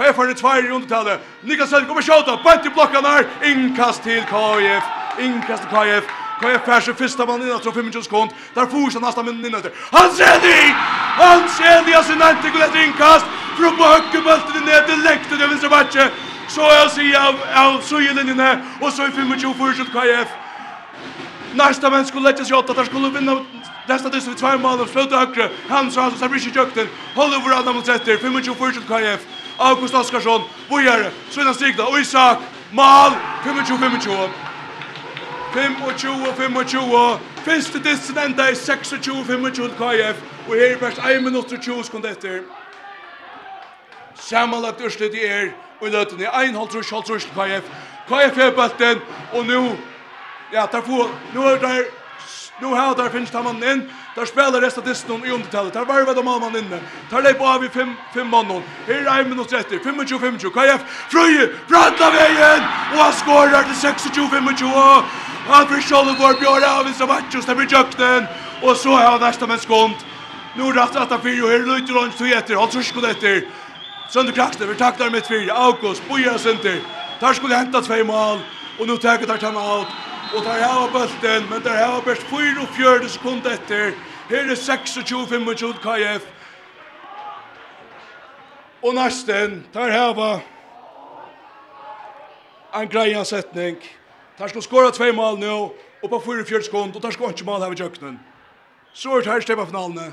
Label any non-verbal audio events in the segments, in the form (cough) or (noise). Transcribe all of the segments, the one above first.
KF har det tvær i undertallet. Niklas Helg kommer skjøta, bant i blokkan her, innkast til KF, innkast til KF. KF er sin første mann innan fra 25 sekund, der får seg nesten minnen innan etter. Hans Eding! Hans Eding har sin hente gul etter innkast, fra på høkkebølten ned til lekten til venstre matje. Så er han sier av, av søyelinjen her, og så i 25 fortsatt KF. Nästa män skulle lägga sig åt att han skulle vinna nästa tills vid två mål och sluta högre. Han sa alltså, så blir inte jökten. Håll över alla mot rätter. 25-40 KF. August Oskarsson, Bojare, Svena Stigda, Isak, Mal, 25-25. 25-25. Fyrste dissen enda i 26-25 KF, og her er best 1 minutt og 20 sekunder etter. Samanlagt urslit i er, og i løten i 1,5-3 KF. KF er bøtten, og nu, ja, der får, nu er der Nu har där finns han mannen in. Där spelar resten till snon i undertalet. Där varvar de mannen inne. Tar det på av i fem fem mannen. Här är minus 30. 25 25. KF Fröje branta vägen och han skorar till 26 25. Han för Scholle går Björn av i Savachos där blir jökten och så har nästa men skont. Nu rätt att han fyra och här lutar han till efter. Han tror skulle efter. Sönder kraxte vi taktar med fyra. August, Boja Center. Där skulle hämta två mål. Och nu tar jag tar time out. Og der hava bulten, men tar hava best 44 sekunder etter. Her er 26-25 KF. Og nesten tar hava en greia setning. Tar skal skåre tvei mål nå, og på 44 sekunder, og tar skal ikke mål her ved kjøkkenen. Så er det her stedet på finalene.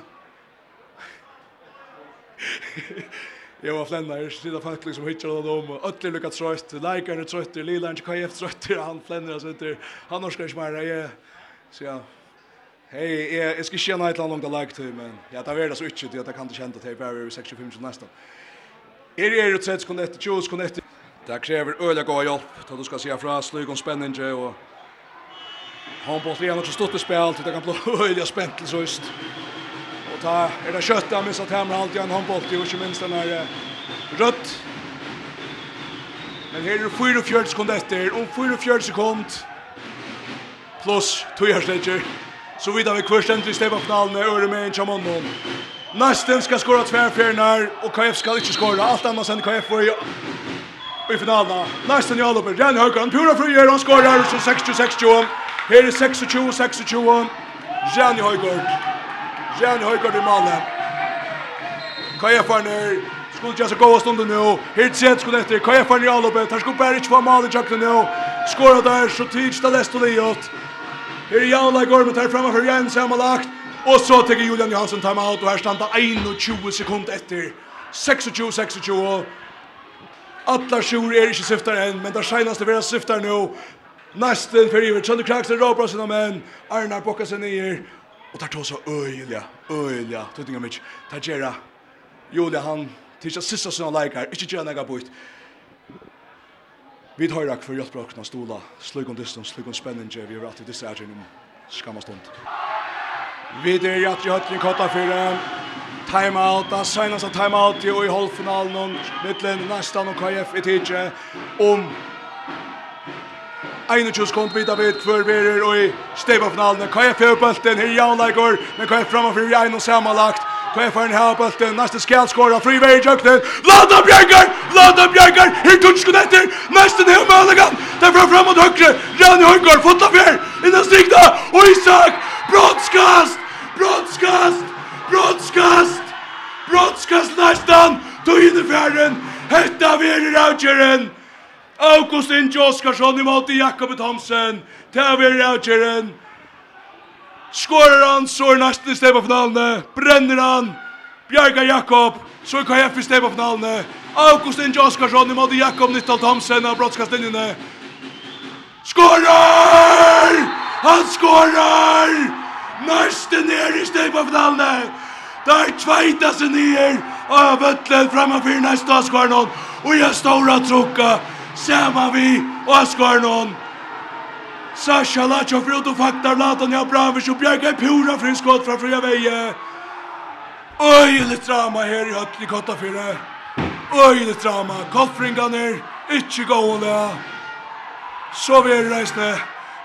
Jag var flännar, så det folk liksom hittar då dem. Ötler lukar trött, likar är trött, är inte kan (laughs) trött, han flännar så inte. Han orkar inte mer. Jag så ja. Hej, jag ska känna ett långt lag till men ja, det är det så inte det jag kan inte känna till Barry 65 nästa. Är det ju trött kunde det choose kunde det. Det kräver öliga gå hjälp. Då du ska se fra slug och spännande och Han på tre har stått i spel, det kan bli öliga spänt så just. Och ta är det kött där att hem allt igen en handboll till och minst den här rött. Men här är fyra fjärde sekund efter och 44 sekund plus 2 sekunder. Så vidare vi kvörstenter i Stefan Knall med Öre med en Chamonnon. Nästen ska skora tvärfjärnar och KF ska inte skora. Allt annat sen KF får i, i finalen. Nästen Jalloper, Jan Högran, pura fröjer, han skorar så 60-60. Här är 26-26. Jan Högran. Jan Høygaard i målet. Kaja Farner skulle så gode och nå. Helt Hirtset skulle etter. Kaja Farner i allopet. Här skulle Berich få målet jag nå. Skåret der, så tidigt det läst och liot. er Jan Høygaard men tar fremme for Jens Hamalakt. Og så tenker Julian Johansson time out og her stannar 21 sekunder etter. 26 26 Atlar sjur er ikke syftar enn, men det seneste vera syftar nå. Nesten fyrir, Tjønne Kraksen råper sina menn, Arnar Bokkasen nyer, Og der tog så øyelig, øyelig, tøytinga mitt. Der gjerra, Julia han, til ikke sista sinna leikar, ikkje gjerra nega bort. Vi tar rakk for hjelpbrakna stola, slik om distans, slik om spenninge, vi er alltid disse ergjennom skamma stund. Vi er jatt i høtning kotta fyrir, time out, da seinast time out i halvfinalen, mittlen, nestan og KF i tidsje, om 21 kom vita vet kvar verer og i steva finalen. KF har bulten her Jan Lager, men KF framan för Jan och samma lagt. KF har en här bulten, nästa skall skora fri väg jakten. Vlada Björgar, Vlada Björgar, här touch skulle efter. Nästa ner med Allagan. Där fram fram mot högre. Jan Högård fotar fel. I den strikta och Isak brottskast. Brottskast. Brottskast. Brottskast nästan. Tog in i färden. Hetta verer avgören. August Inge Oskarsson måte Jakob Thomsen. Det er vi rævkjeren. Skårer han, så er nesten i stedet på finalene. Brenner han. Bjarga Jakob, så er KF i stedet på finalene. August Inge Oskarsson måte Jakob Nyttal Thomsen av brottskastlinjene. Skårer! Han skårer! Nesten ned i stedet på finalene. Der tveita seg nyer av Vøtlen fremfor neste avskvarnon. Og jeg står og trukker. Sama vi, Oskar någon. Sasha Lacho frut och faktar Latan ja bravis og bjärgar pura för en skott fra fria Veie. Oj, litt drama her i högt i kotta fyra. Oj, litt drama. Koffringar er Ikke gående. Så vi er reisende.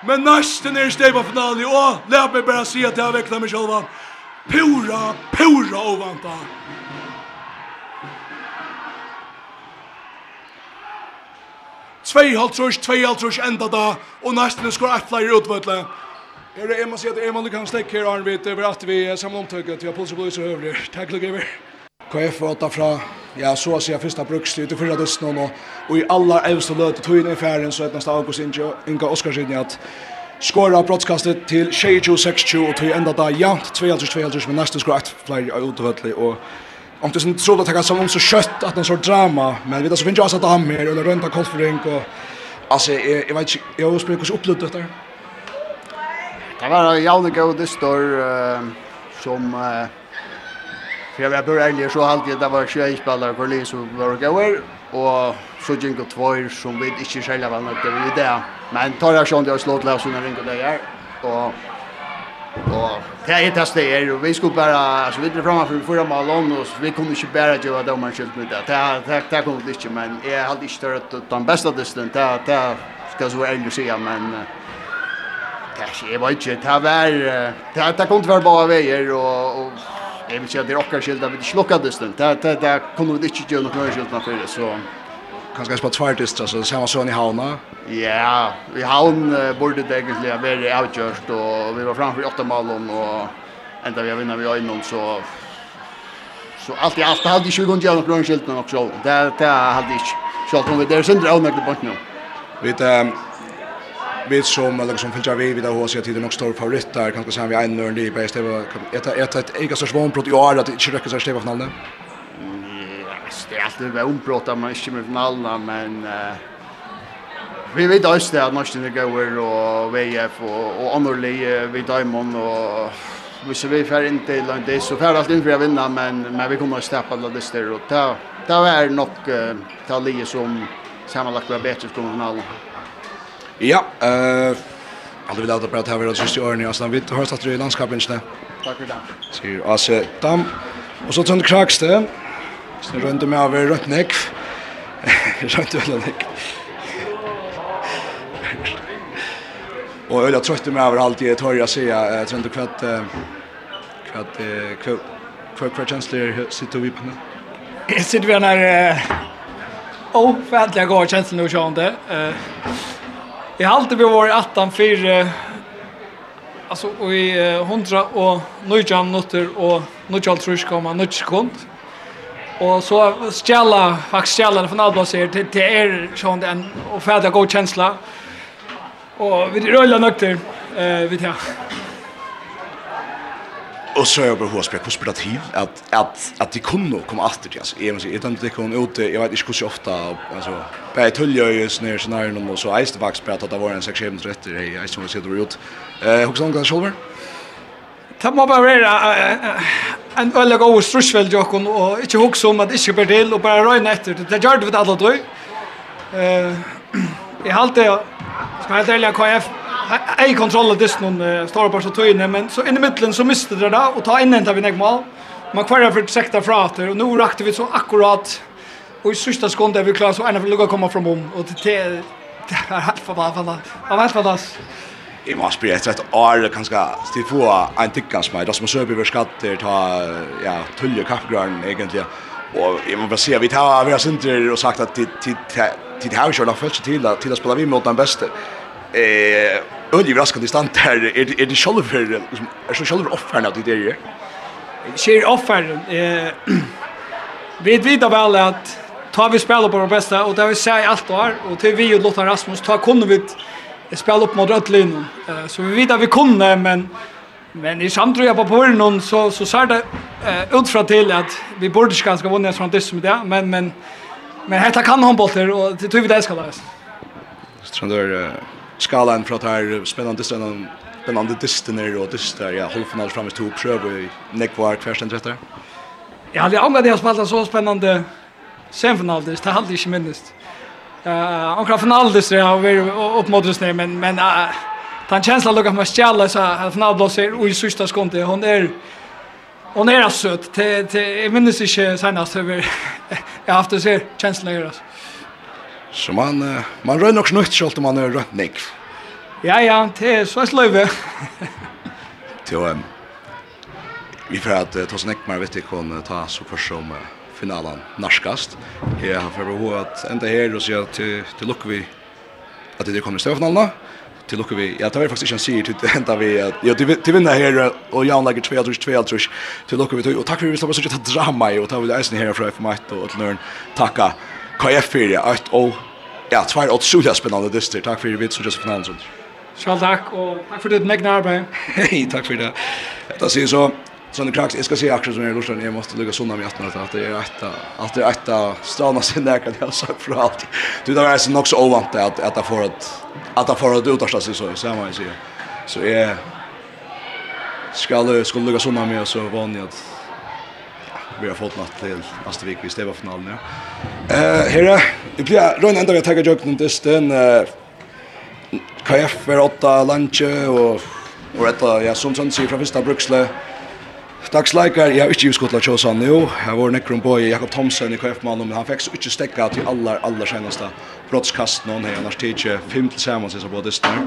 Men nesten er steipa finalen. Og lær meg bare si at jeg vekna meg sjølvan. Pura, pura ovanta. Tvei halvtrus, tvei halvtrus enda da, og nesten skor ett flere utvøtle. Er det, jeg må at Emma kan stekke her, Arne Vitt, over at vi samler omtøkket til Apolse på lyset Høvrig. Takk lukke, KF var åtta fra, ja, så å si jeg første brukstid til fyrre døsten og, og i aller evste løte tøyne i færen, så etnast August Inge, Inga Oskarsidni at skåra brottskastet til 22-26 og tog enda da jant, 2-2, men nesten skor ett flere utvøtle, og om det som trodde att det kan samla så kött att någon sorts drama men vi vet så finns ju alltså damer eller rönta kolfrink och alltså jag, jag vet inte jag har spelat hur upplevt det där Det var en jävla god distor uh, som uh, för jag var började ärlig så alltid det var 21 spelare för Lins och var goer och så gick det två som vi inte själva var något det var det. Men tar jag sånt jag slått läs under ringa där och Og det er det stedet, og vi skulle bare, altså vi drev fremme for fyra mål om oss, vi kunne ikke bare gjøre det om en skilt med det, det, det, kunne vi ikke, men jeg hadde ikke tørt den beste distan, det, det skal jeg så ærlig si, men det er ikke, jeg vet ikke, det var, det, det kunne være bare veier, og, og jeg vil si at det er okker skilt, det er ikke lukket distan, det, det, det kunne vi ikke gjøre noe skilt med det, så kanskje på tvært så ser man sånn i havna. Ja, i havn uh, borde det egentlig ha vært avgjort, og vi var framfor i åtte malen, og enda vi har vinnet vi øynene, så... Så allt i allt hade ju gånger igenom grön skylten också. Det det hade inte. Så att vi där sönder av med bort nu. Vi ehm vi som eller som fylgja vi vid hos jag tiden och stor favorit där kanske sen vi en nörd i bäst det var ett ett ett eget svårt prot i år att inte räcker sig Stefan Allen det är alltid väl ombrott att man inte med finalen men uh, vi vet också att Norsen är gåer och VF och, och Annorli, vi Diamond och vi ser vi får inte till det så får allt in för att vinna men men vi kommer att stäppa alla det och ta ta är nog uh, ta lige som sammanlagt var bättre för alla. Ja, eh uh, aldrig vill jag prata här vid sista åren i Aslan. Vi hörs att du är i landskapen inte. Tack för det. Sier AC Dam. Och så Tönne Krakste. Så rundt rønte meg over rødt nekv. rønte øyla nekv. Og øyla trøtte meg av alt jeg tør jeg sier. Jeg trønte hva kvart, hva hva kvart kjensler sitter vi på nå. Jeg (clears throat) sitter vi her, oh, fæntliga går känslan nu sjön det. Har alltid vært att han för alltså och i 100 och 90 minuter och 90 tror jag komma 90 sekunder. Och så stjäla faktiskt stjälla från Albaser till till er sån den och färda god känsla. Och vi rullar nökter eh vet jag. Och så jag behöver spela konspirativ att att att de kunde komma åter till alltså jag måste jag tänkte kunde ut jag vet inte hur så ofta alltså på töljer ju snär snär och så eiste faktiskt på att det var en sektion rätt eiste är som ser det gjort. Eh hur ska de gå? Det må bare være en øyelig god strusvel jokken, og ikke hukse om at det ikke blir til, og bare røyne etter. Det gjør det for alle tog. Jeg halte, skal helt ærlig, KF, kontroll av disse noen store parts av togene, men så inn i midtelen så mistet det da, og ta inn en av min egen mål. Man kvarer for sekta fra etter, og nå rakte vi så akkurat, og i sørste skånd er vi klar, så ene for lukket å komme fram om, og til det, det var helt fantastisk. Det er helt fantastisk. Jeg må spille etter et år, kanskje, til få en tikkans meg. Da som søper vi skatter, ta, ja, tull og kaffegrøren, egentlig. Og jeg må bare si, vi tar av sinter og sagt at tid har vi kjørt, følt seg til å spille vi mot den beste. Eh, Øylig raskende i stand her, er er det selv for, er så selv for av de der? er? Kjer offeren, eh, (clears throat) vi vet vel at ta vi spiller på det beste, og det har vi sett i alt år, og til vi og Lothar Rasmus, ta kunne vi spela upp mot Rödlin. Eh så vi vet att vi kunde men men i samtröja på Polen så så sa det eh, ut till att vi borde ganska vinna från det som det men men men detta kan han bollar och det tror vi det ska läs. Strandör skalan från här spännande stunden den andra dysten är och dyster ja halvfinal fram till pröv i Nekvar kvärsen trettar. Ja, det är angående har spelade så spännande semifinal det hade jag inte minst. Eh, ankra finaldis det har vi upp mot oss men men men han känsla lucka med stjälla så att finaldis är i sista skonte. Hon är Hon är söt. Till till jag minns inte senast över (laughs) jag haft det så känslan. Så man man rör nog snutt så man är nick. Ja ja, det är så slöve. Till en Vi får att ta snack med vet ikon ta så för som finalen narskast. Jeg har for behov at enda her og sier til, til lukker vi at det kommer i støvfinalen til lukker vi, ja, det var faktisk ikke en sier til enda vi, ja, til vinner her og Jan lager 2-2-2-2 til lukker vi, og takk for vi slapp så ikke til drama i, og ta vi eisen her fra FM1 og til nøren takka KF4, 8 og ja, tvær og sulig spennende dyster, takk for vi, så just finalen, Sjall takk, og takk for ditt megnarbeid. Hei, takk for det. Det sier så, Sånn kraks, jeg skal si akkurat som jeg lortar, jeg måste lukka sunna mig atna at det er etta, at det er etta strana sin nekka kan jeg har sagt fra alt. Du, det var eisen nok så ovant at at jeg får at at jeg får at utarsta sig så, så man sier. Så jeg skal skulle lukka sunna mig og så vanlig at vi har fått natt til neste vik vi stevar finalen, ja. Eh, herre, vi blir røyne enda vi har tagget jøkken dysten, KF er åtta lantje og og etta, ja, som sånn sier fra fyrsta bruksle, Takk slikar, jeg har ikke utskottet av Kjøsan nu. Jeg var nekron på Jakob Thomsen i KF-mannen, men han fikk ikke stekka til aller, aller senaste brottskast Han har annars tid ikke fem til sammen, sier på distene.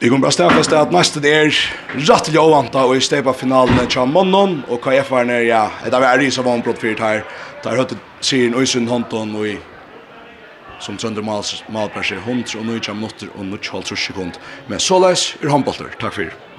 Vi kommer bare stedfeste at neste er rett til Jovanta og i stedet på finalen til Månån, og KF-er nere, ja, et av ære som var fyrt brottfyrt her. Der høyte Sirin Øysund Håndtån og i som trønder malperser 100 og 90 minutter og 90 sekund. Men så løs er håndbolter. Takk for